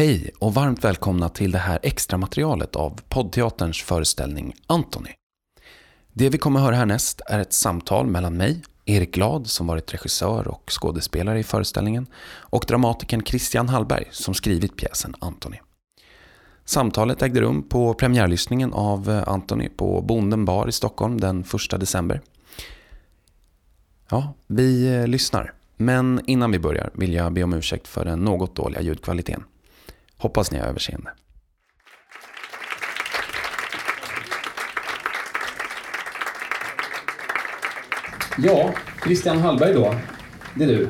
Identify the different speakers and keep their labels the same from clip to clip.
Speaker 1: Hej och varmt välkomna till det här extra materialet av poddteaterns föreställning Antoni. Det vi kommer höra härnäst är ett samtal mellan mig, Erik Glad som varit regissör och skådespelare i föreställningen och dramatikern Christian Hallberg som skrivit pjäsen Antoni. Samtalet ägde rum på premiärlyssningen av Antoni på Bonden bar i Stockholm den 1 december. Ja, vi eh, lyssnar. Men innan vi börjar vill jag be om ursäkt för den något dåliga ljudkvaliteten. Hoppas ni har överseende. Ja, Christian Hallberg då. Det är du.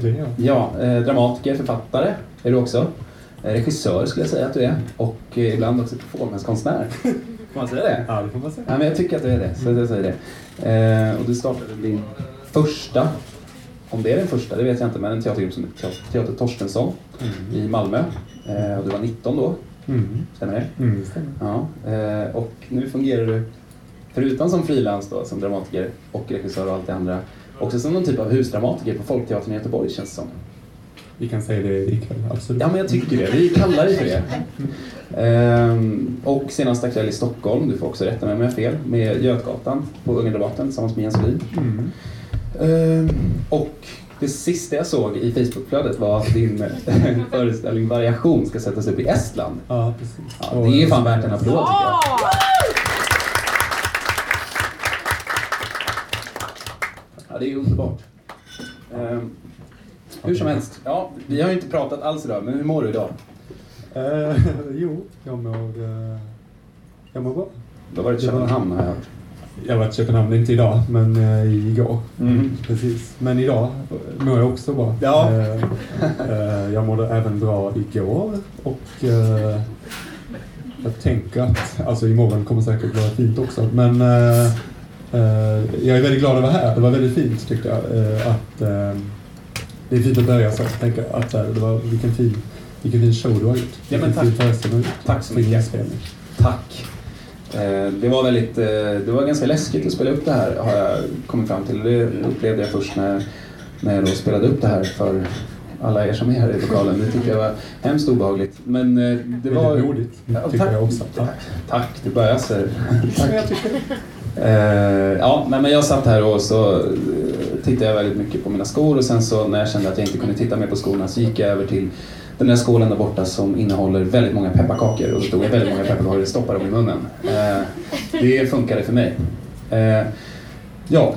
Speaker 2: Det är jag.
Speaker 1: Ja, eh, dramatiker, författare är du också. Eh, regissör skulle jag säga att du är. Och eh, ibland också performancekonstnär. Får man säga det?
Speaker 2: Ja, det får man säga.
Speaker 1: Ja, men jag tycker att du är det, så jag säger det. Och du startade din första, om det är den första, det vet jag inte, men en teatergrupp som heter Teater Torstensson i Malmö. Eh, och du var 19 då,
Speaker 2: Mm.
Speaker 1: stämmer det?
Speaker 2: Mm, det stämmer.
Speaker 1: Ja. Eh, och nu fungerar du, förutom som frilans då, som dramatiker och regissör och allt det andra, också som någon typ av husdramatiker på Folkteatern i Göteborg känns det som.
Speaker 2: Vi kan säga det ikväll, absolut.
Speaker 1: Ja, men jag tycker det. Vi kallar det för det. Ehm, och senast aktuell i Stockholm, du får också rätta mig om jag har fel, med Götgatan på Unga Debatten tillsammans med Jens Olin.
Speaker 2: Mm.
Speaker 1: Ehm, och det sista jag såg i Facebookflödet var att din föreställning Variation ska sättas upp i Estland.
Speaker 2: Ja, precis.
Speaker 1: Ja, det är fan värt en applåd tycker jag. Ja, det är underbart. Ehm, hur som helst, ja, vi har ju inte pratat alls idag, men hur mår du idag?
Speaker 2: Eh, jo, jag mår, eh, jag mår bra.
Speaker 1: Du har varit i Köpenhamn har jag hört.
Speaker 2: Jag var i Köpenhamn, inte idag, men eh, igår.
Speaker 1: Mm.
Speaker 2: Precis. Men idag mår jag också bra.
Speaker 1: Ja.
Speaker 2: Eh, eh, jag mådde även bra igår och eh, jag tänker att, alltså imorgon kommer säkert vara fint också, men eh, eh, jag är väldigt glad att vara här. Det var väldigt fint tyckte jag. Att, det är fint att börja så. Tänker att det var, vilken fin, vilken fin show du har gjort.
Speaker 1: Ja, men tack. Tack så mycket. Tack. Eh, Det var väldigt, eh, det var ganska läskigt att spela upp det här har jag kommit fram till. Det upplevde jag först när, när jag spelade upp det här för alla er som är här i lokalen. Det tyckte jag var hemskt obehagligt. Men eh, det var...
Speaker 2: Väldigt modigt,
Speaker 1: Ja,
Speaker 2: tycker
Speaker 1: tack.
Speaker 2: jag också.
Speaker 1: Tack, tack du börjar så.
Speaker 2: Tack.
Speaker 1: Ja, nej, men jag satt här och så tittade jag väldigt mycket på mina skor och sen så när jag kände att jag inte kunde titta mer på skorna så gick jag över till den där skålen där borta som innehåller väldigt många pepparkakor och då tog jag väldigt många pepparkakor och stoppade dem i munnen. Eh, det funkade för mig. Eh, ja,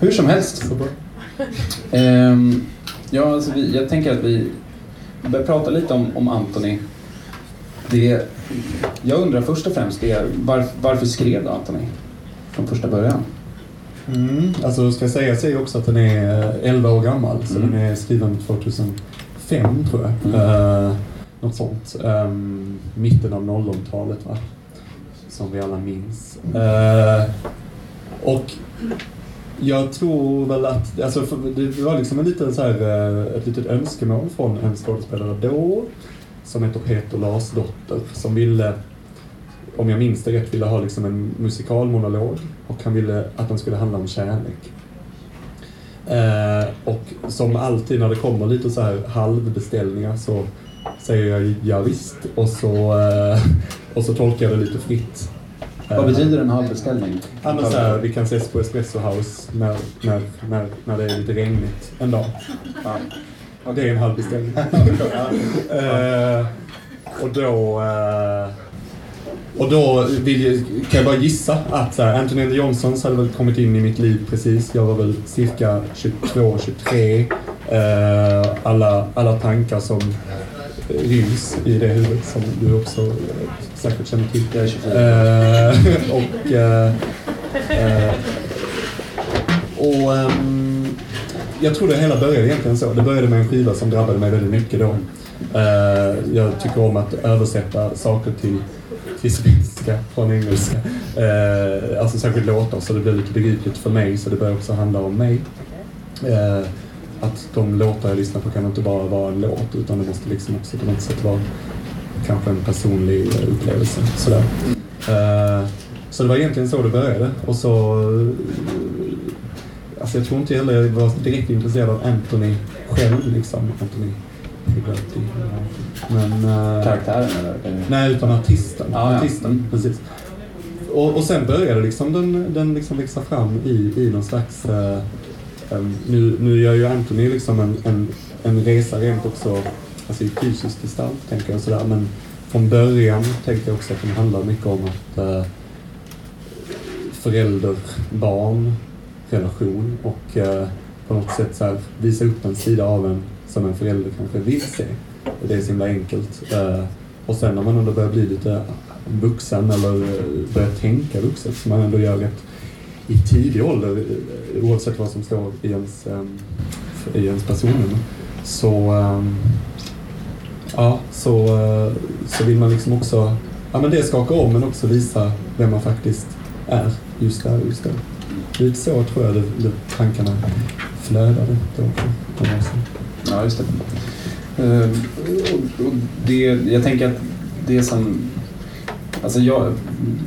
Speaker 1: hur som helst. Ehm, ja, alltså vi, jag tänker att vi börjar prata lite om, om Anthony. Det, jag undrar först och främst det, var, varför skrev du Anthony från första början?
Speaker 2: Mm. Alltså ska sägas är också att den är eh, 11 år gammal, så
Speaker 1: Mm.
Speaker 2: den är skriven 2005 tror jag.
Speaker 1: Mm.
Speaker 2: Eh, något sånt. Ehm, mitten av 00-talet va? Som vi alla minns. Eh, och jag tror väl att, alltså det var liksom en liten så här, eh, ett litet önskemål från en skådespelare då, som heter Peter Larsdotter, som ville om jag minns det rätt, ville ha liksom en musikalmonolog och han ville att den skulle handla om kärlek. Eh, och som alltid när det kommer lite så här halvbeställningar så säger jag ja visst och så, eh, och så tolkar jag det lite fritt.
Speaker 1: Vad betyder en halvbeställning?
Speaker 2: Ja, men så här, vi kan ses på Espresso House när, när, när, när det är lite regnigt en dag.
Speaker 1: Ja.
Speaker 2: Det är en halv beställning. Eh, och då... Eh, och då vill kan jag bara gissa att så här, Anthony and the Johnsons hade väl kommit in i mitt liv precis. Jag var väl cirka 22, 23. Eh, alla, alla tankar som ryms i det huvudet som du också eh, säkert känner till.
Speaker 1: Jag är 24.
Speaker 2: Eh, och eh, eh, och ehm, jag tror det hela började egentligen så. Det började med en skiva som drabbade mig väldigt mycket då. Eh, jag tycker om att översätta saker till, till svenska från engelska. Eh, alltså särskilt låtar så det blev lite begripligt för mig så det började också handla om mig. Eh, att de låtar jag lyssnar på kan inte bara vara en låt utan det måste liksom också på något sätt vara kanske en personlig upplevelse. Sådär. Eh, så det var egentligen så det började. Och så... Alltså jag tror inte heller jag var direkt intresserad av Anthony själv, liksom. Anthony jättegrötig. Men... eh,
Speaker 1: Karaktären eller?
Speaker 2: Nej, utan artisten.
Speaker 1: Ja, ja.
Speaker 2: artisten
Speaker 1: Mm.
Speaker 2: precis. Och, och sen började liksom den, den liksom växa fram i, i någon slags... eh, nu, nu gör ju Anthony liksom en, en, en resa rent också alltså i fysisk gestalt, tänker jag sådär. Men från början tänkte jag också att den handlar mycket om att uh, förälder-barn-relation och eh, på något sätt så här, visa upp en sida av en som en förälder kanske vill se. Och det är så himla enkelt. Eh, och sen när man ändå börjar bli lite vuxen eller eh, börjar tänka vuxet, som man ändå gör rätt i tidig ålder, eh, oavsett vad som står i ens, i ens personnummer, så, ehm, ja, så, så vill man liksom också, ja men det skakar om men också visa vem man faktiskt är just där och just då. Lite så tror jag det, det tankarna flödade då På, på.
Speaker 1: Ja, just det. Ehm, och, och det. Jag tänker att det som... Alltså jag,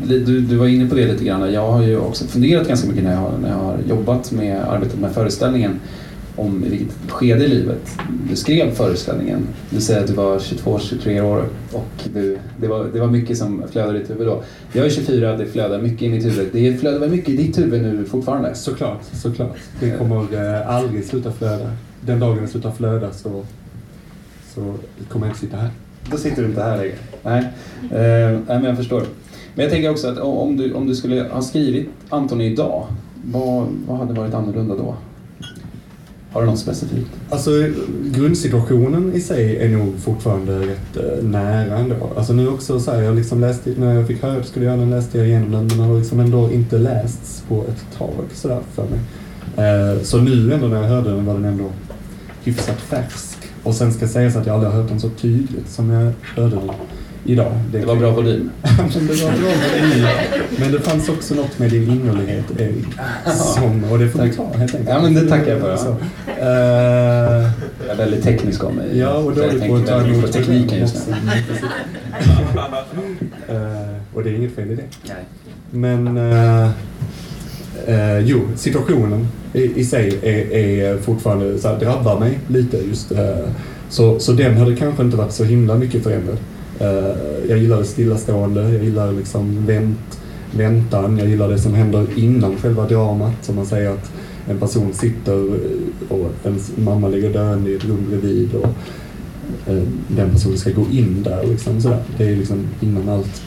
Speaker 1: du, du var inne på det lite grann. Jag har ju också funderat ganska mycket när jag, har- när jag har jobbat med arbetet med föreställningen om i vilket skede i livet du skrev föreställningen. Du säger att du var 22-23 år och du, det, var, det var mycket som flödade i ditt huvud då. Jag är 24, det flödar mycket i mitt huvud. Det flödar väl mycket i ditt huvud nu fortfarande?
Speaker 2: Såklart, såklart. Det kommer aldrig eh, sluta flöda. Den dagen det slutar flöda så, så kommer jag inte sitta här.
Speaker 1: Då sitter du inte här längre. Nej, eh, nej men jag förstår. Men jag tänker också att om du, om du skulle ha skrivit Antoni idag, vad, vad hade varit annorlunda då? Har du något specifikt?
Speaker 2: Alltså grundsituationen i sig är nog fortfarande rätt eh, nära ändå. Alltså nu också så här, jag liksom läste, när jag fick höra att jag skulle göra den läste jag igenom den men den har liksom ändå inte lästs på ett tag sådär för mig. Eh, så nu ändå när jag hörde den var den ändå hyfsat färsk. Och sen ska sägas att jag aldrig har hört den så tydligt som jag hörde den idag.
Speaker 1: Det var bra volym.
Speaker 2: det var bra dig. Men det fanns också något med din innerlighet, Erik. Som, och det får vi
Speaker 1: Tack.
Speaker 2: ta helt enkelt.
Speaker 1: Ja, men det tackar jag för.
Speaker 2: Så. Eh,
Speaker 1: Jag är väldigt teknisk av mig.
Speaker 2: ja, och dåligt på att ta emot
Speaker 1: tekniken just nu.
Speaker 2: Eh, och det är inget fel i det.
Speaker 1: Nej.
Speaker 2: Men eh, eh, jo, situationen i, i sig är, är fortfarande så här, drabbar mig lite just. Eh, så, så den hade kanske inte varit så himla mycket förändrad. Eh, jag gillar det stillastående, jag gillar liksom vänt, väntan, jag gillar det som händer innan själva dramat. Som man säger att en person sitter eh, och ens mamma ligger döende i ett rum bredvid och eh, den personen ska gå in där. Liksom, sådär. Det är liksom innan allt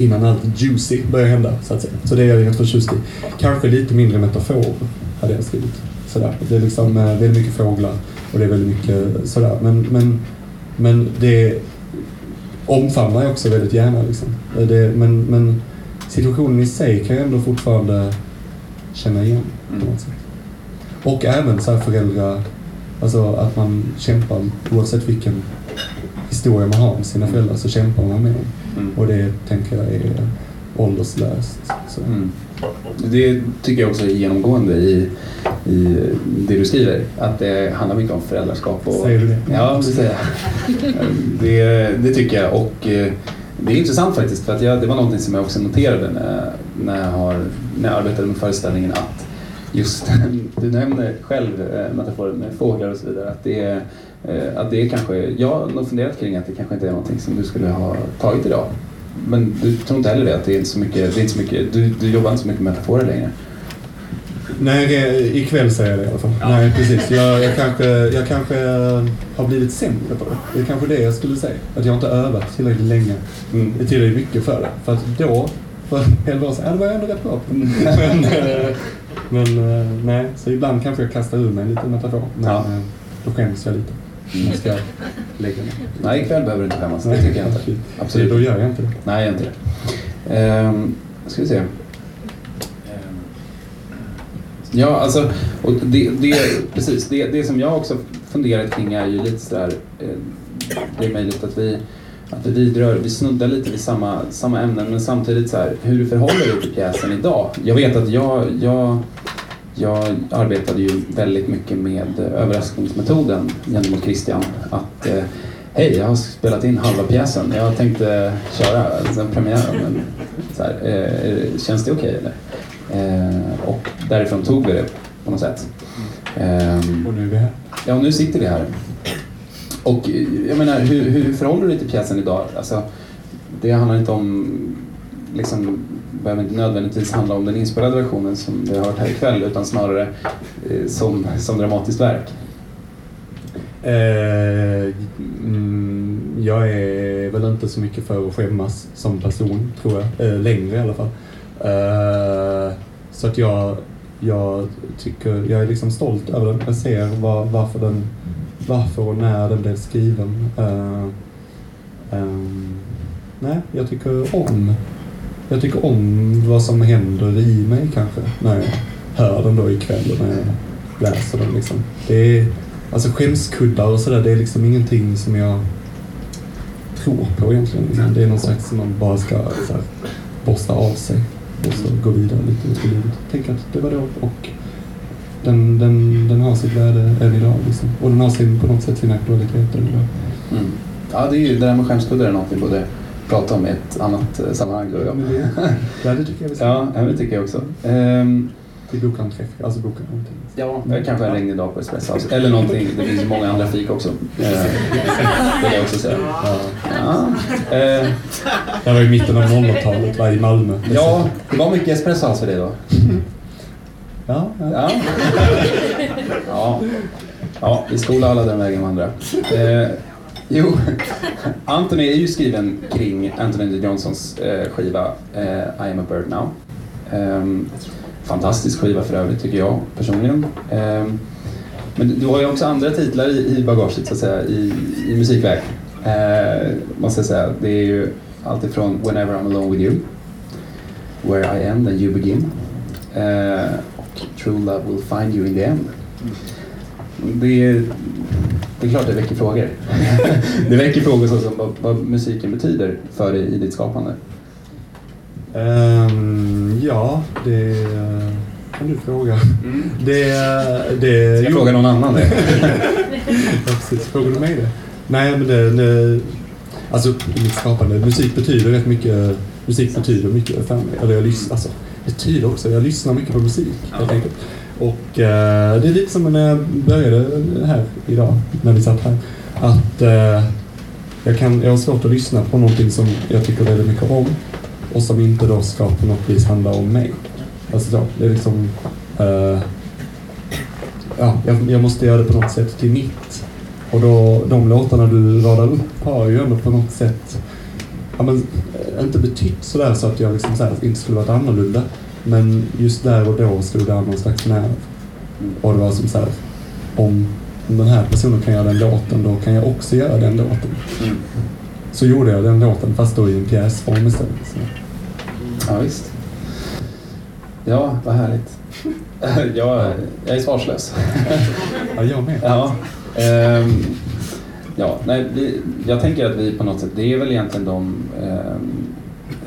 Speaker 2: innan allt juicy börjar hända, så att säga. Så det är jag rätt förtjust i. Kanske lite mindre metafor hade jag skrivit. Sådär. Det är liksom eh, väldigt mycket fåglar och det är väldigt mycket sådär. Men, men, men det omfamnar jag också väldigt gärna. Liksom. Det, men, men situationen i sig kan jag ändå fortfarande känna igen på något sätt. Och även så här föräldrar, alltså att man kämpar oavsett vilken historia man har med sina föräldrar så kämpar man med dem.
Speaker 1: Mm.
Speaker 2: Och det tänker jag är ålderslöst.
Speaker 1: Mm. Det tycker jag också är genomgående i, i det du skriver. Att det handlar mycket om föräldraskap. Och,
Speaker 2: Säger du det?
Speaker 1: Ja, det säger jag. Det, det tycker jag. Och eh, det är intressant faktiskt för att jag, det var någonting som jag också noterade när, när, jag, har, när jag arbetade med föreställningen att just, du nämner själv eh, metaforen med fåglar och så vidare, att det, är, att det är kanske, jag har nog funderat kring att det kanske inte är någonting som du skulle ha tagit idag. Men du tror inte heller det, att det är inte så mycket, det är inte så mycket du, du jobbar inte så mycket med metaforer längre?
Speaker 2: Nej, ikväll säger jag det i alla fall. Nej, precis. Jag, jag, kanske, jag kanske eh, har blivit sämre på det. Det är kanske det jag skulle säga. Att jag inte övat tillräckligt länge.
Speaker 1: Mm.
Speaker 2: Tillräckligt mycket för det. För att då, för elva år sedan, ja, det var jag ändå rätt bra.
Speaker 1: Mm.
Speaker 2: Men, eh, men eh, nej, så ibland kanske jag kastar ur mig lite metafor. Men
Speaker 1: Ja.
Speaker 2: eh, då skäms jag lite. Jag ska lägga mig.
Speaker 1: Nej, ikväll behöver du inte skämmas. Det tycker jag inte.
Speaker 2: Då
Speaker 1: Absolut.
Speaker 2: gör jag inte det.
Speaker 1: Nej, jag inte det. Ehm, ska vi se. Ehm. Ja, alltså, och det, det, precis. Det, det som jag också funderat kring är ju lite sådär, eh, det är möjligt att vi, att vi vidrör, vi snuddar lite vid samma, samma ämnen men samtidigt så här, hur du förhåller dig till pjäsen idag. Jag vet att jag, jag, jag arbetade ju väldigt mycket med överraskningsmetoden gentemot Christian. Att eh, Hej, jag har spelat in halva pjäsen. Jag tänkte köra sen premiären. Men så här, eh, känns det okej eller? Eh, och därifrån tog vi det på något sätt. Ehm,
Speaker 2: Och nu är vi här.
Speaker 1: Ja, nu sitter vi här. Och jag menar, hur, hur förhåller du dig till pjäsen idag? Alltså, det handlar inte om, liksom, behöver inte nödvändigtvis handla om den inspelade versionen som vi har hört här ikväll utan snarare eh, som, som dramatiskt verk.
Speaker 2: Eh, mm, jag är väl inte så mycket för att skämmas som person, tror jag. Eh, längre i alla fall. Eh, så att jag, jag tycker, jag är liksom stolt över den. Jag ser var, varför, den, varför och när den blev skriven. Eh, ehm, nej, jag tycker om jag tycker om vad som händer i mig kanske när jag hör den då ikväll och när jag läser den. Liksom. Det är, alltså skämskuddar och sådär, det är liksom ingenting som jag tror på egentligen. Liksom. Det är någon slags som man bara ska så här, borsta av sig och så gå vidare lite i livet. Tänk att det var då och den, den, den har sitt värde än idag. Liksom. Och den har sin, på något sätt sin aktualitet än idag.
Speaker 1: Mm. Ja, det är ju det där med skämskuddar är något både borde prata om i ett annat eh, sammanhang. Då, ja.
Speaker 2: ja, det tycker jag vi ska.
Speaker 1: Ja, det tycker jag också. Um,
Speaker 2: till bokanträff, alltså någonting.
Speaker 1: Ja, kanske en regnig dag på Espresso House. Eller någonting, det finns många andra fik också. Eh, vill jag också säga. Ja.
Speaker 2: Ja. Eh. Det var i mitten av 00-talet, var i Malmö.
Speaker 1: Ja, det var mycket Espresso House för dig då?
Speaker 2: Ja. Ja.
Speaker 1: ja. ja. vi skolar alla den vägen med andra. Eh, jo, Anthony är ju skriven kring Anthony Johnsons eh, skiva eh, I am a bird now. Um, fantastisk skiva för övrigt tycker jag personligen. Um, men du har ju också andra titlar i, i bagaget så att säga, i, i musikväg. Uh, eh, måste jag säga. Det är ju alltifrån Whenever I'm alone with you, Where I end and you begin uh, och True love will find you in the end. Det är, det är klart det väcker frågor. det väcker frågor såsom vad, vad musiken betyder för dig i ditt skapande.
Speaker 2: Um, ja, det kan du fråga. Mm. Det, det,
Speaker 1: Ska jag fråga någon annan det?
Speaker 2: ja, precis. Frågar du mig det? Nej, men det, det... Alltså, mitt skapande. Musik betyder rätt mycket. Musik betyder mycket för mig. Eller jag lyssnar, alltså, betyder också. Jag lyssnar mycket på musik, helt enkelt. Och eh, det är lite som när jag började här idag, när vi satt här. Att eh, jag, kan, jag har svårt att lyssna på någonting som jag tycker väldigt mycket om och som inte då ska på något vis handla om mig. Alltså då, det är liksom... Eh, ja, jag, jag, måste göra det på något sätt till mitt. Och då, de låtarna du radar upp har ju ändå på något sätt ja, men, eh, inte betytt sådär så att jag liksom så här, inte skulle varit annorlunda. Men just där och då stod det någon slags nerv. Och det var som så här, om, om den här personen kan göra den låten, då kan jag också göra den låten. Mm. Så gjorde jag den låten, fast då i en pjäsform istället. Så.
Speaker 1: Ja, visst. Ja, vad härligt. jag, jag är svarslös.
Speaker 2: ja, jag med.
Speaker 1: Ja, um, ja nej, vi, jag tänker att vi på något sätt, det är väl egentligen de um,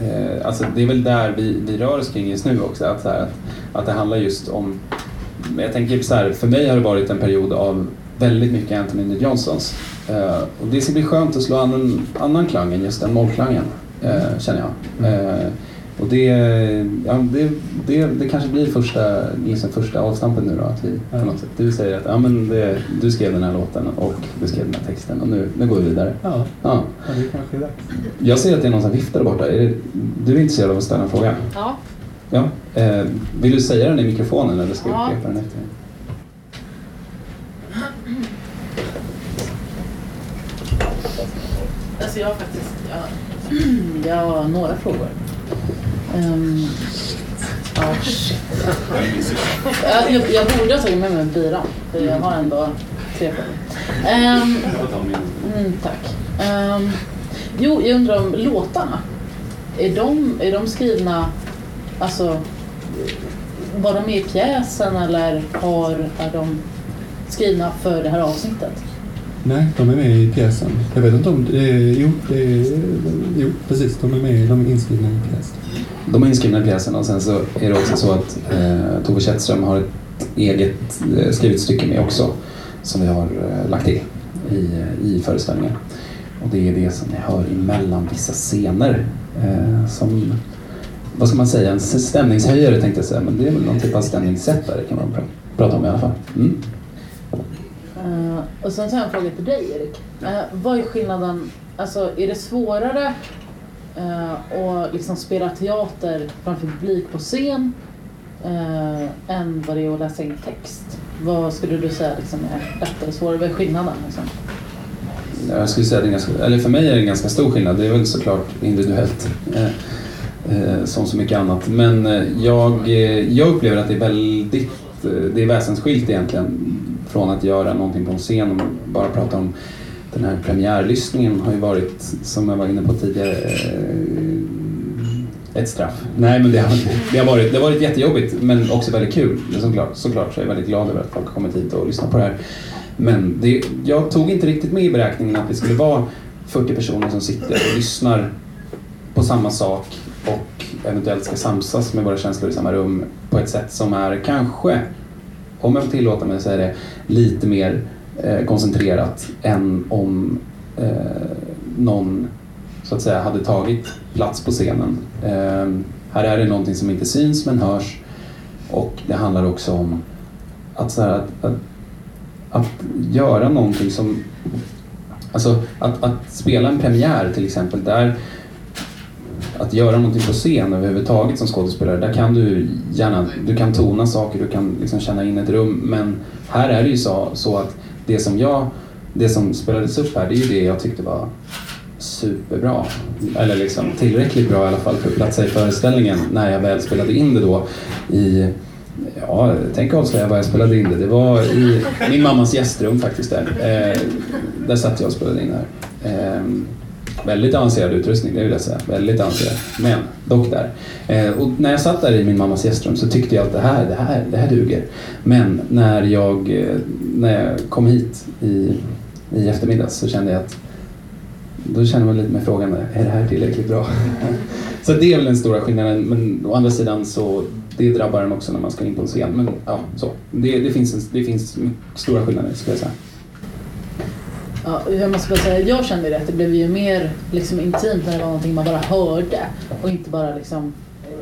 Speaker 1: eh, alltså det är väl där vi, vi rör oss kring just nu också. Att, här, att, att det handlar just om, jag tänker så här, för mig har det varit en period av väldigt mycket Anthony Johnsons. Eh, och det ska bli skönt att slå an en annan klang än just den mollklangen, eh, känner jag. Uh, och det, ja, det, det, det kanske blir första, liksom första avstampen nu då. Att vi, på något sätt, du säger att ja, men det, du skrev den här låten och du skrev den här texten och nu, nu går vi vidare.
Speaker 2: Ja, ja. ja det kanske är dags.
Speaker 1: Jag ser att det är någon som viftar där borta. Är det, du är intresserad av att ställa en fråga?
Speaker 3: Ja.
Speaker 1: ja. Eh, vill du säga den i mikrofonen eller ska jag upprepa den efter?
Speaker 3: Alltså jag har faktiskt jag, jag har några frågor. Um, oh jag, jag, jag borde ha tagit med mig biran, för jag har ändå tre på Um, ehm, mm, tack. Um, jo, jag undrar om låtarna. Är de, är de skrivna, alltså, var de med i pjäsen eller har, är de skrivna för det här avsnittet?
Speaker 2: Nej, de är med i pjäsen. Jag vet inte om det är, jo, det är, jo precis, de är med, de är inskrivna i pjäsen.
Speaker 1: De är inskrivna i pjäsen och sen så är det också så att eh, Tove Källström har ett eget eh, skrivet stycke med också som vi har eh, lagt till i, eh, i föreställningen. Och det är det som ni hör emellan vissa scener eh, som, vad ska man säga, en stämningshöjare tänkte jag säga, men det är väl någon typ av stämningssättare kan man pr prata om i alla fall. Mm.
Speaker 3: Uh, och sen så har jag en fråga till dig Erik. Uh, vad är skillnaden, alltså är det svårare Eh, och liksom spela teater framför publik på scen eh, än vad det är att läsa in text? Vad skulle du säga liksom, är lättare och svårare? Vad är skillnaden? Liksom?
Speaker 1: Jag skulle säga att det är ganska, eller för mig är det en ganska stor skillnad. Det är väl såklart individuellt. Eh, eh, som så mycket annat. Men jag, jag upplever att det är väldigt det är väsensskilt egentligen från att göra någonting på en scen och bara prata om den här premiärlyssningen har ju varit, som jag var inne på tidigare, eh, ett straff. Nej, men det har, det har, varit, det har varit jättejobbigt men också väldigt kul. Såklart, såklart så är jag väldigt glad över att folk har kommit hit och lyssnat på det här. Men det, jag tog inte riktigt med i beräkningen att det skulle vara 40 personer som sitter och lyssnar på samma sak och eventuellt ska samsas med våra känslor i samma rum på ett sätt som är kanske om jag får tillåta mig att säga det, lite mer Eh, koncentrerat än om eh, någon så att säga hade tagit plats på scenen. Eh, här är det någonting som inte syns men hörs och det handlar också om att, så här, att, att, att göra någonting som Alltså att, att spela en premiär till exempel, där att göra någonting på scen överhuvudtaget som skådespelare, där kan du gärna, du kan tona saker, du kan liksom känna in ett rum. Men här är det ju så, så att det som jag, det som spelades upp här, det är ju det jag tyckte var superbra. Eller liksom tillräckligt bra i alla fall för att platsa i föreställningen när jag väl spelade in det då i Ja, tänk avslöja var jag spelade in det. Det var i min mammas gästrum faktiskt där. Eh, där satt jag och spelade in det här. Eh, Väldigt avancerad utrustning, det vill jag säga. Väldigt avancerad. Men dock där. Eh, och när jag satt där i min mammas gästrum så tyckte jag att det här, det här, det här duger. Men när jag, eh, när jag kom hit i, i eftermiddags så kände jag att då känner man lite med frågan, är det här tillräckligt bra? så det är väl den stora skillnaden. Men å andra sidan så det drabbar en också när man ska in på en scen. Men ja, så. Det, det, finns, det finns stora skillnader skulle jag säga.
Speaker 3: Ja, jag måste bara säga, jag kände det att det blev ju mer liksom, intimt när det var någonting man bara hörde och inte bara liksom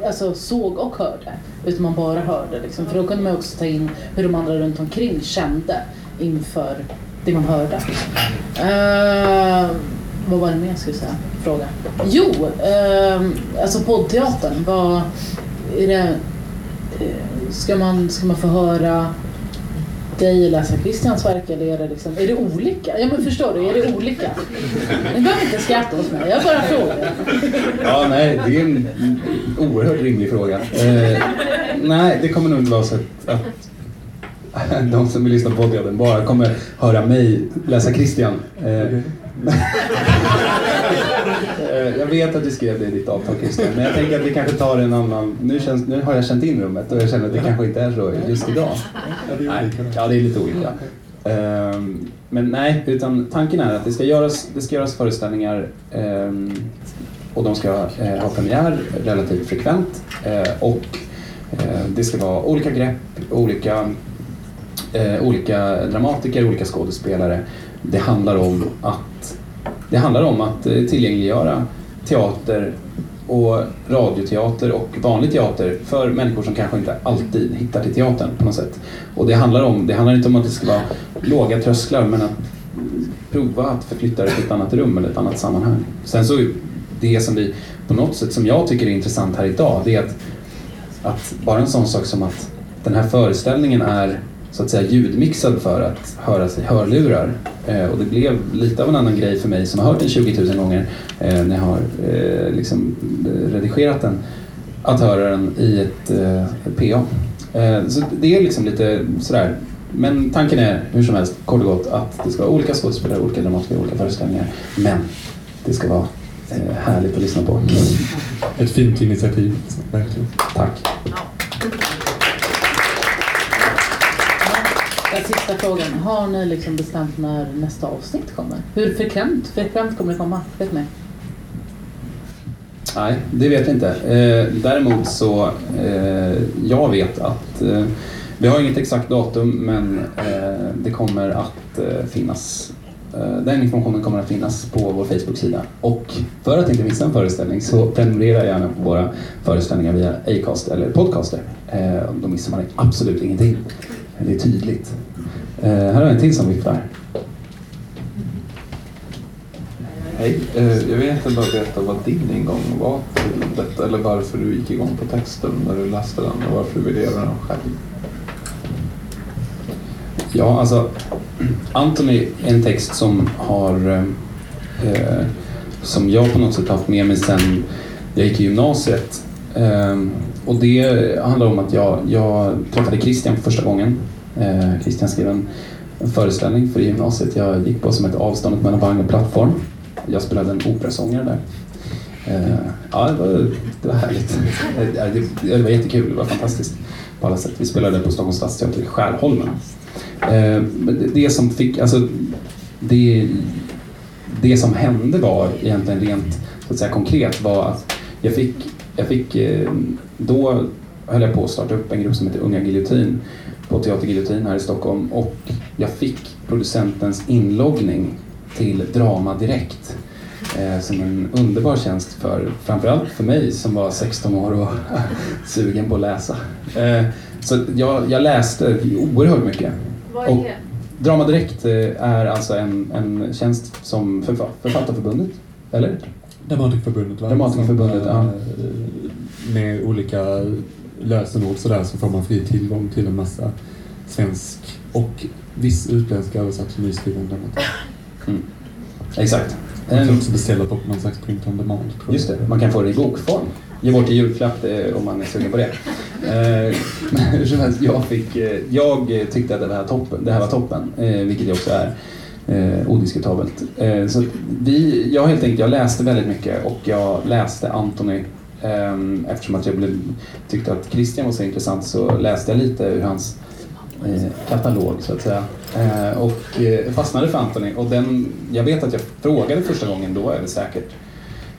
Speaker 3: alltså, såg och hörde. Utan man bara hörde. Liksom. För då kunde man också ta in hur de andra runt omkring kände inför det man hörde. Uh, vad var det mer jag skulle säga? Fråga. Jo, uh, alltså poddteatern. Vad är det, uh, ska, man, ska man få höra dig läsa Christians verk eller är det, liksom, är det olika? Ja men förstår du, är det olika? Ni behöver inte skratta hos mig, jag bara frågar.
Speaker 1: Ja, nej, det är en oerhört rimlig fråga. Eh, nej, det kommer nog inte vara så att, att de som vill lyssna på podden bara kommer höra mig läsa Christian. Eh, jag vet att du skrev det i ditt avtal Christian, men jag tänker att vi kanske tar en annan... Nu, känns, nu har jag känt in rummet och jag känner att det kanske inte är så just idag. Nej, ja, det är lite olika. Ehm, men nej, utan tanken är att det ska göras, det ska göras föreställningar ehm, och de ska eh, ha premiär relativt frekvent eh, och det ska vara olika grepp, olika, olika dramatiker, olika skådespelare. Det handlar om att det handlar om att tillgängliggöra teater och radioteater och vanlig teater för människor som kanske inte alltid hittar till teatern på något sätt. Och det handlar, om, det handlar inte om att det ska vara låga trösklar men att prova att förflytta det till ett annat rum eller ett annat sammanhang. Sen så det som vi på något sätt som jag tycker är intressant här idag det är att, att bara en sån sak som att den här föreställningen är så att säga ljudmixad för att höra sig hörlurar. Eh, och det blev lite av en annan grej för mig som har hört den 20 000 gånger eh, när jag har eh, liksom redigerat den. Att höra den i ett, eh, ett PA. Eh, så det är liksom lite sådär. Men tanken är hur som helst, kort och gott, att det ska vara olika skådespelare, olika dramatiker, olika föreställningar. Men det ska vara eh, härligt att lyssna på.
Speaker 2: Ett fint initiativ, verkligen.
Speaker 1: Tack.
Speaker 3: Den sista frågan. Har ni liksom bestämt när nästa avsnitt kommer? Hur frekvent, frekvent kommer det komma? Vet ni?
Speaker 1: Nej, det vet vi inte. Eh, däremot så, eh, jag vet att eh, vi har inget exakt datum men eh, det kommer att eh, finnas eh, den informationen kommer att finnas på vår Facebook-sida. Och för att inte missa en föreställning så prenumerera gärna på våra föreställningar via Acast eller Podcaster. Då missar man absolut ingenting. Det är tydligt. Eh, här har jag en till som viftar.
Speaker 2: Hej. Eh, jag vill egentligen bara veta vad din ingång var till detta eller varför du gick igång på texten när du läste den och varför du ville göra den själv.
Speaker 1: Ja, alltså Anthony är en text som har eh, eh som jag på något sätt haft med mig sedan jag gick i gymnasiet Ehm, och det handlar om att jag, jag träffade Christian för första gången. Eh, Christian skrev en, en föreställning för gymnasiet jag gick på som hette Avståndet mellan vagn och plattform. Jag spelade en operasångare där. Eh, ja, det var, det var härligt. Det, det, det var jättekul, det var fantastiskt på alla sätt. Vi spelade på Stockholms stadsteater i Skärholmen. Eh, det som fick, alltså, det, det som hände var egentligen rent så att säga, konkret var att jag fick, jag fick eh, då höll jag på att starta upp en grupp som heter Unga Giljotin på Teater Giljotin här i Stockholm och jag fick producentens inloggning till Drama Direkt eh, som en underbar tjänst för framförallt för mig som var 16 år och sugen på att läsa. Eh, så jag, jag läste oerhört mycket.
Speaker 4: Vad är det?
Speaker 1: Drama Direkt är alltså en, en tjänst som förfa- Författarförbundet, eller?
Speaker 2: Dramatikerförbundet va?
Speaker 1: Dramatikerförbundet, ja.
Speaker 2: eh, Med olika lösenord sådär så får man fri tillgång till en massa svensk och viss utländsk översatt nyskriven dramatik.
Speaker 1: Exakt.
Speaker 2: Man kan
Speaker 1: Ehm,
Speaker 2: också beställa på någon slags print on demand.
Speaker 1: Just det, man kan få det i bokform. Ge bort i julklapp eh, om man är sugen på det. Eh, jag, fick, eh, jag tyckte att det här, toppen, det här var toppen, vilket det också är. Eh, odiskutabelt. Eh, så vi, jag helt enkelt, jag läste väldigt mycket och jag läste Anthony eh, eftersom att jag blev, tyckte att Christian var så intressant så läste jag lite ur hans eh, katalog så att säga. Eh, och eh, fastnade för Anthony. Och den, jag vet att jag frågade första gången, då är det säkert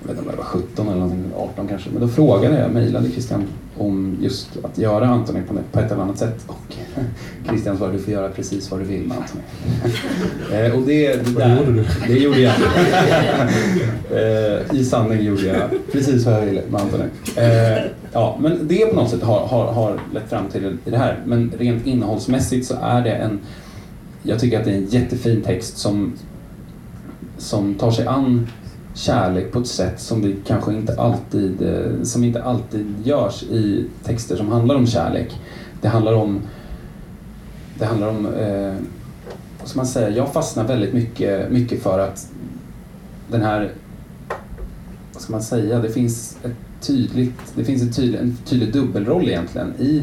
Speaker 1: jag vet inte om jag var 17 eller någonting, 18 kanske. Men då frågade jag, mejlade Christian om just att göra Anthony på, ett eller annat sätt. Och Christian svarade, du får göra precis vad du vill med Anthony. eh, och det, det,
Speaker 2: Vad gjorde du?
Speaker 1: Det gjorde jag. eh, I sanning gjorde jag precis vad jag ville med Anthony. Eh, ja, men det på något sätt har, har, har lett fram till det här. Men rent innehållsmässigt så är det en, jag tycker att det är en jättefin text som, som tar sig an kärlek på ett sätt som vi kanske inte alltid, eh, som inte alltid görs i texter som handlar om kärlek. Det handlar om, det handlar om, eh, vad ska man säga, jag fastnar väldigt mycket, mycket för att den här, vad ska man säga, det finns ett tydligt, det finns ett tydlig, en tydlig dubbelroll egentligen i,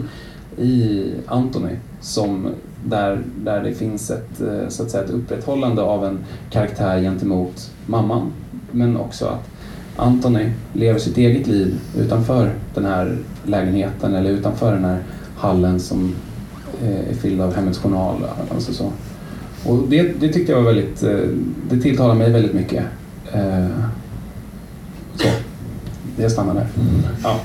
Speaker 1: i Anthony som där, där det finns ett, eh, så att säga, ett upprätthållande av en karaktär gentemot mamman men också att Anthony lever sitt eget liv utanför den här lägenheten eller utanför den här hallen som eh, är fylld av Hemmets Journal. Alltså så. Och det, det tyckte jag var väldigt, eh, det tilltalar mig väldigt mycket. Eh, Så, det stannar där. Ja.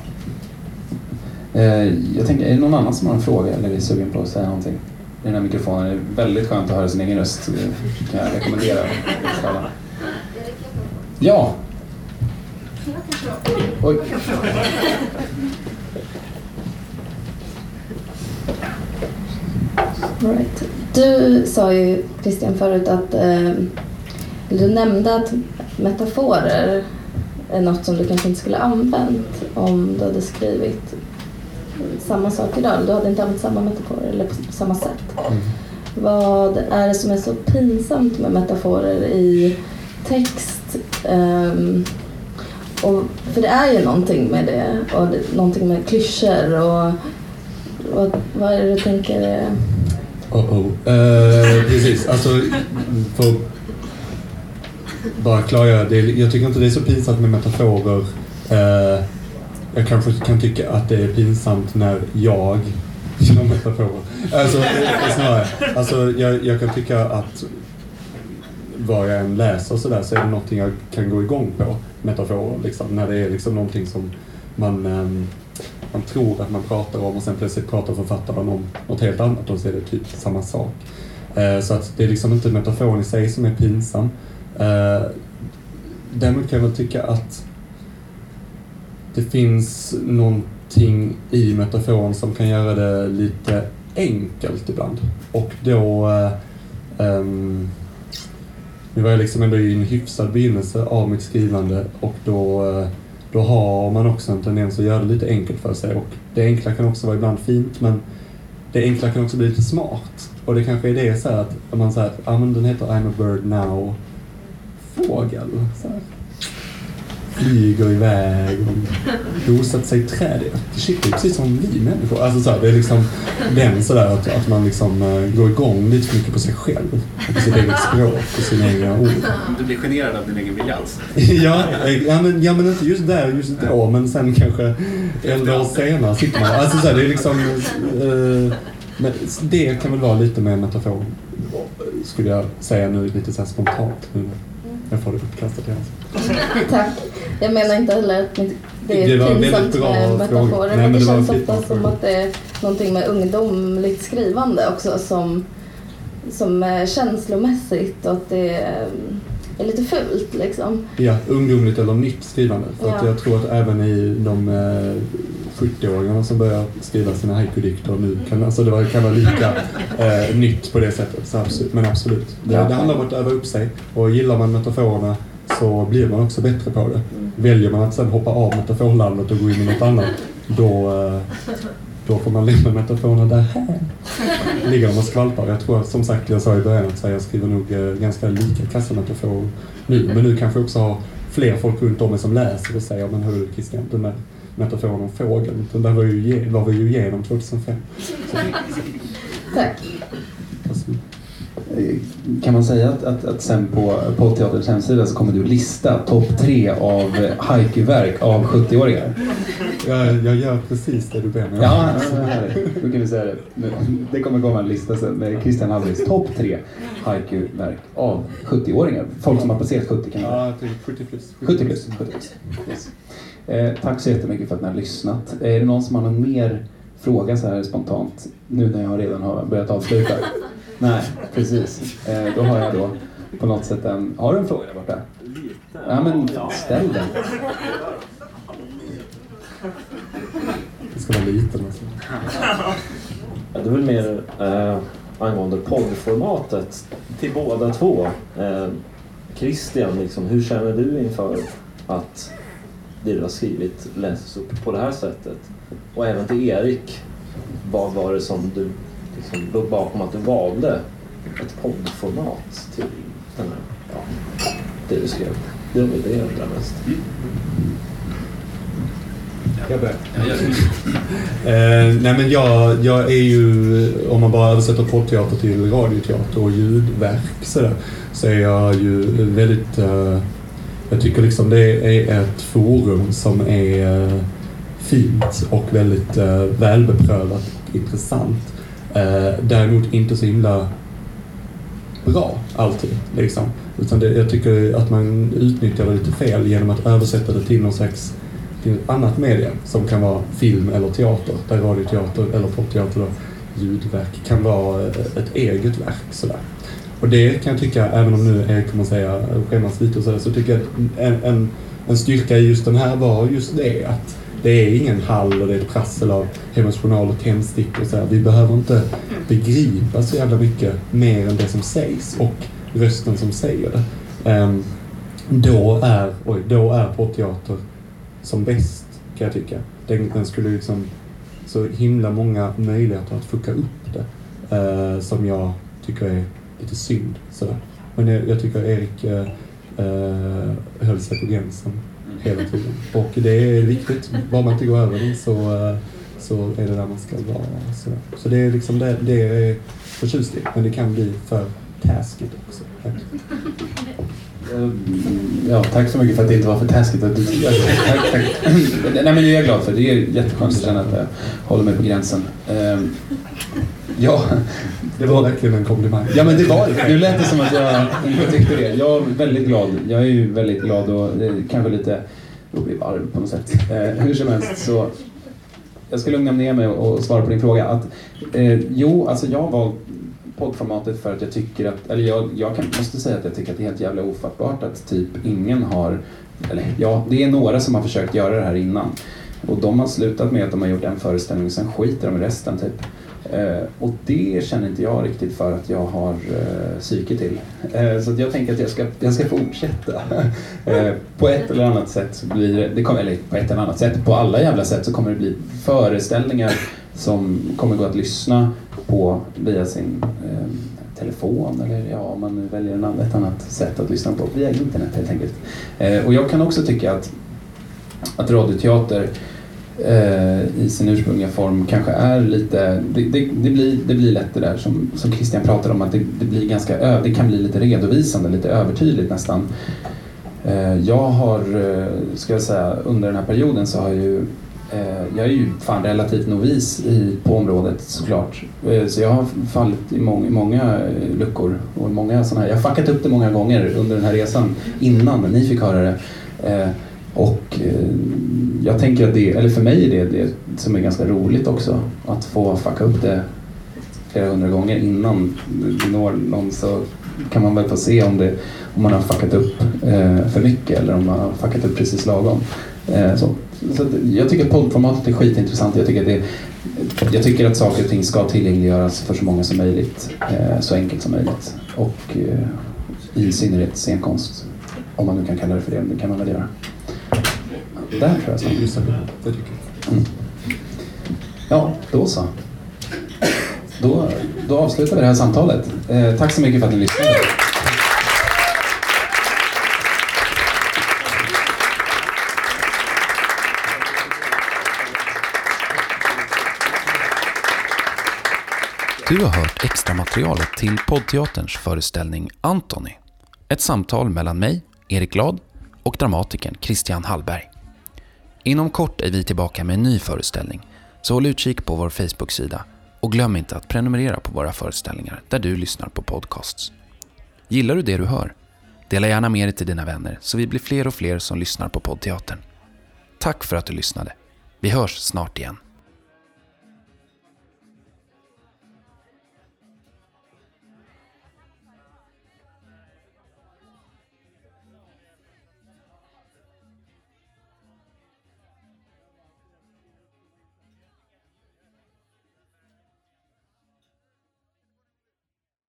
Speaker 1: Eh, Jag tänker, är det någon annan som har en fråga eller är sugen på att säga någonting? I den här mikrofonen. Det är väldigt skönt att höra sin egen röst. eh, kan jag rekommendera. Ja. Oj.
Speaker 4: Right. Du sa ju Christian förut att, eh, du nämnde att metaforer är något som du kanske inte skulle använt om du hade skrivit samma sak idag. Du hade inte använt samma metaforer eller på samma sätt. Vad är det som är så pinsamt med metaforer i text? Um, och, för det är ju någonting med det och det, någonting med klyschor och vad, vad är det du tänker
Speaker 2: Oh oh. Eh, precis, alltså för bara klargöra det. Jag tycker inte det är så pinsamt med metaforer. Eh, jag kanske kan tycka att det är pinsamt när jag gör metaforer. Alltså, snarare. Alltså, jag, jag kan tycka att vad jag än läser så där så är det någonting jag kan gå igång på. Metaforer liksom. När det är liksom någonting som man ehm, man tror att man pratar om och sen plötsligt pratar författaren om något helt annat och så är det typ samma sak. Eh, så att det är liksom inte metaforen i sig som är pinsam. Eh, däremot kan jag väl tycka att det finns någonting i metaforen som kan göra det lite enkelt ibland. Och då um, det nu var jag liksom ändå i en hyfsad begynnelse av mitt skrivande och då, eh, då har man också en tendens att göra det lite enkelt för sig. Och det enkla kan också vara ibland fint men det enkla kan också bli lite smart. Och det kanske är det så här att man säger att ah, men den heter I'm a bird now fågel. Så här. Flyger iväg och bosatt sig i träd. Shit, det är precis som vi människor. Alltså så här, det är liksom den sådär att, att man liksom uh, går igång lite för mycket på sig själv. På sitt eget språk och sina egna ord.
Speaker 5: Du blir generad av din egen vilja alltså?
Speaker 2: ja, ja, men, ja, men inte just där just då, men sen kanske äldre år senare sitter man Alltså så här, det är liksom... Uh, men det kan väl vara lite mer metafor, skulle jag säga nu lite så här spontant. Nu. Jag får det uppkastat i halsen.
Speaker 4: Tack. Jag menar inte heller att det är
Speaker 2: Det
Speaker 4: pinsamt med metaforer. Men det
Speaker 2: det
Speaker 4: känns ofta som att det är någonting med ungdomligt skrivande också som, som är känslomässigt och att det är, är lite fult liksom.
Speaker 2: Ja, ungdomligt eller nytt skrivande. För att
Speaker 4: Ja.
Speaker 2: jag tror att även i de eh, 70-åringarna som börjar skriva sina haiku-dikter nu kan, alltså det var- kan vara lika eh, nytt på det sättet. Så absolut, men absolut. Det,
Speaker 1: Ja.
Speaker 2: det handlar om att öva upp sig och gillar man metaforerna så blir man också bättre på det. Väljer man att sen hoppa av metaforlandet och gå in i något annat då, eh, då får man lämna metaforerna där här. Ligger de och skvalpar. Jag tror som sagt, jag sa i början att så jag skriver nog eh, ganska lika kassametaforer nu. Men nu kanske jag också har fler folk runt om mig som läser och säger men hörru Christian, den där metaforen om fågeln, den där var, ju, var vi ju igenom 2005.
Speaker 4: Tack.
Speaker 1: Kan man säga att, att, att sen på Poddteaterns hemsida så kommer du lista topp tre av haiku-verk av 70-åringar?
Speaker 2: jag, jag gör precis det du ber mig.
Speaker 1: Ja, då kan vi säga det. Det kommer komma en lista sen med Christian Hallbergs topp tre haiku-verk av 70-åringar. Folk som har passerat 70 kan
Speaker 2: Ja, jag tänker 70 plus.
Speaker 1: 70 plus. 70 plus. Yes. Eh, tack så jättemycket för att ni har lyssnat. Är det någon som har någon mer fråga så här spontant? Nu när jag redan har börjat avsluta. Nej, precis. Eh, då har jag då på något sätt en... Har du en fråga där borta? Ja, men ställ den.
Speaker 2: Det ska vara liten alltså.
Speaker 6: Ja, det är väl mer eh, angående poddformatet till båda två. Eh, Christian, liksom, hur känner du inför att det du har skrivit läses upp på det här sättet? Och även till Erik, vad var det som du liksom, låg bakom att du valde ett poddformat till den här, ja, det du skrev? Det är väl det jag undrar mest.
Speaker 2: Jag börjar. Eh, nej men jag, jag är ju, om man bara översätter poddteater till radioteater och ljudverk sådär, så är jag ju väldigt, eh, jag tycker liksom det är ett forum som är eh, fint och väldigt eh, välbeprövat och intressant. Eh, däremot inte så himla bra alltid. Liksom. Utan det, jag tycker att man utnyttjar det lite fel genom att översätta det till någon slags till ett annat media som kan vara film eller teater, där radioteater eller popteater då, ljudverk kan vara eh, ett eget verk. Sådär. Och det kan jag tycka, även om nu Erik kommer säga skämmas lite och sådär, så tycker jag att en, en, en styrka i just den här var just det att det är ingen hall och det är ett prassel av Hemmets Journal och tändstickor och sådär. Vi behöver inte begripa så jävla mycket mer än det som sägs och rösten som säger det. Ehm, då är, oj, då är poddteater som bäst, kan jag tycka. Den, den skulle liksom så himla många möjligheter att fucka upp det. eh, som jag tycker är lite synd. Sådär. Men jag, jag tycker Erik eh, eh, höll sig på gränsen hela tiden. Och det är viktigt. Bara man inte går över den så, eh, så är det där man ska vara. Så, Så det är liksom det, det är förtjust i. Men det kan bli för taskigt också.
Speaker 1: Eh, Ja, tack så mycket för att det inte var för taskigt att du Tack, tack. Nej, men det är jag glad för. Det är jätteskönt att känna att jag håller mig på gränsen. Eh, Ja,
Speaker 2: Det var verkligen en komplimang.
Speaker 1: Ja men det var det. Nu lät det som att jag inte tyckte det. Jag är väldigt glad. Jag är ju väldigt glad och är kanske lite rolig varv på något sätt. Eh, hur som helst så jag ska lugna ner mig och svara på din fråga. Att, eh, jo, alltså jag har valt poddformatet för att jag tycker att, eller jag, jag kan, måste säga att jag tycker att det är helt jävla ofattbart att typ ingen har, eller ja, det är några som har försökt göra det här innan. Och de har slutat med att de har gjort en föreställning och sen skiter de i resten typ. Eh, och det känner inte jag riktigt för att jag har eh, psyke till. Eh, så att jag tänker att jag ska, jag ska fortsätta. Eh, på ett eller annat sätt så blir det, det kommer, eller på ett eller annat sätt, på alla jävla sätt så kommer det bli föreställningar som kommer gå att lyssna på via sin eh, telefon eller ja, om man nu väljer en annan, ett annat sätt att lyssna på, via internet helt enkelt. Eh, och jag kan också tycka att, att radioteater eh, i sin ursprungliga form kanske är lite, det, det, det, blir, det blir lätt det där som, som Christian pratar om att det, det, blir ganska, ö- det kan bli lite redovisande, lite övertydligt nästan. Eh, jag har, eh, ska jag säga, under den här perioden så har jag ju Eh, jag är ju fan relativt novis i, på området såklart. Eh, Så jag har fallit i, mång, i många eh, luckor och många såna här, jag har fuckat upp det många gånger under den här resan innan ni fick höra det. Eh, Och eh, jag tänker att det, eller för mig är det det som är ganska roligt också. Att få fucka upp det flera hundra gånger innan det når någon så kan man väl få se om, det, om man har fuckat upp eh, för mycket eller om man har fuckat upp precis lagom. Eh, så. Så att jag tycker att poddformatet är skitintressant. Jag tycker, att det, jag tycker att saker och ting ska tillgängliggöras för så många som möjligt. Eh, så enkelt som möjligt. Och eh, i synnerhet scenkonst. Om man nu kan kalla det för det, det kan man väl göra. Där tror jag
Speaker 2: tycker jag.
Speaker 1: Mm. Ja, då så. Då, då avslutar vi det här samtalet. Eh, tack så mycket för att ni lyssnade.
Speaker 7: Du har hört extra materialet till poddteaterns föreställning Antoni. Ett samtal mellan mig, Erik Glad, och dramatikern Christian Hallberg. Inom kort är vi tillbaka med en ny föreställning, så håll utkik på vår Facebook-sida och glöm inte att prenumerera på våra föreställningar där du lyssnar på podcasts. Gillar du det du hör? Dela gärna med dig till dina vänner så vi blir fler och fler som lyssnar på poddteatern. Tack för att du lyssnade. Vi hörs snart igen.